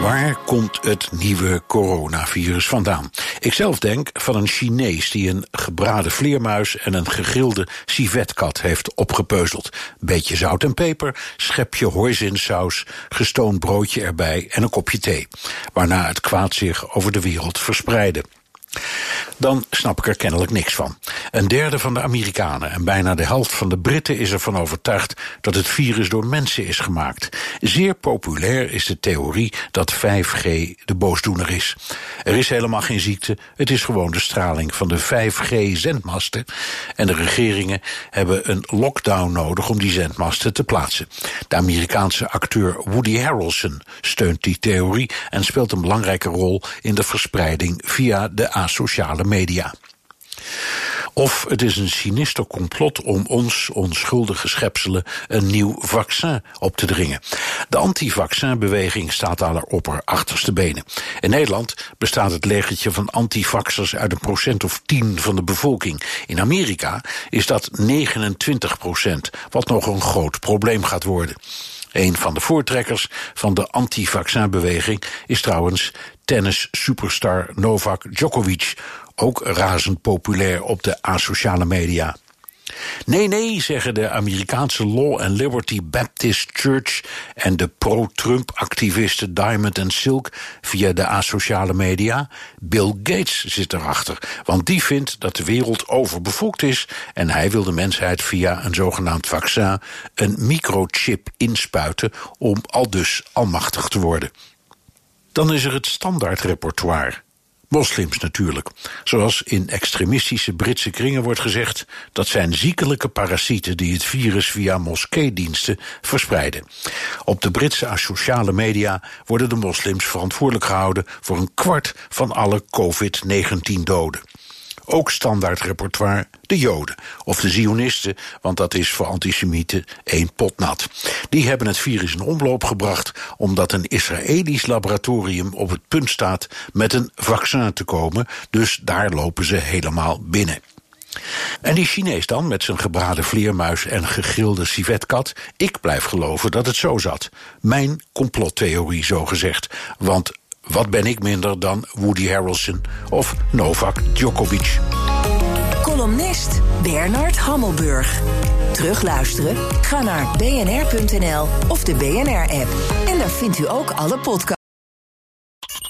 Waar komt het nieuwe coronavirus vandaan? Ik zelf denk van een Chinees die een gebraden vleermuis en een gegrilde civetkat heeft opgepeuzeld. Beetje zout en peper, schepje hoisinsaus, gestoond broodje erbij en een kopje thee. Waarna het kwaad zich over de wereld verspreidde dan snap ik er kennelijk niks van. Een derde van de Amerikanen en bijna de helft van de Britten is ervan overtuigd dat het virus door mensen is gemaakt. Zeer populair is de theorie dat 5G de boosdoener is. Er is helemaal geen ziekte, het is gewoon de straling van de 5G-zendmasten. En de regeringen hebben een lockdown nodig om die zendmasten te plaatsen. De Amerikaanse acteur Woody Harrelson steunt die theorie en speelt een belangrijke rol in de verspreiding via de asociale media. Of het is een sinister complot om ons, onschuldige schepselen, een nieuw vaccin op te dringen. De antivaccinbeweging staat daar op haar achterste benen. In Nederland bestaat het legertje van antivaxers uit een procent of 10 van de bevolking. In Amerika is dat 29 procent, wat nog een groot probleem gaat worden. Een van de voortrekkers van de anti-vaccinbeweging is trouwens tennis-superstar Novak Djokovic, ook razend populair op de asociale media. Nee, nee, zeggen de Amerikaanse Law and Liberty Baptist Church en de pro-Trump-activisten Diamond and Silk via de asociale media. Bill Gates zit erachter, want die vindt dat de wereld overbevolkt is en hij wil de mensheid via een zogenaamd vaccin een microchip inspuiten om al dus almachtig te worden. Dan is er het standaardrepertoire. Moslims natuurlijk. Zoals in extremistische Britse kringen wordt gezegd, dat zijn ziekelijke parasieten die het virus via moskeediensten verspreiden. Op de Britse asociale media worden de moslims verantwoordelijk gehouden voor een kwart van alle COVID-19 doden. Ook standaard repertoire de Joden. Of de Zionisten, want dat is voor antisemieten één pot nat. Die hebben het virus in omloop gebracht omdat een Israëlisch laboratorium op het punt staat met een vaccin te komen. Dus daar lopen ze helemaal binnen. En die Chinees dan, met zijn gebraden vleermuis en gegrilde civetkat? Ik blijf geloven dat het zo zat. Mijn complottheorie, zo gezegd. Want wat ben ik minder dan Woody Harrelson of Novak Djokovic? Columnist Bernard Hammelburg. Terugluisteren? Ga naar bnr.nl of de BNR-app. En daar vindt u ook alle podcasts.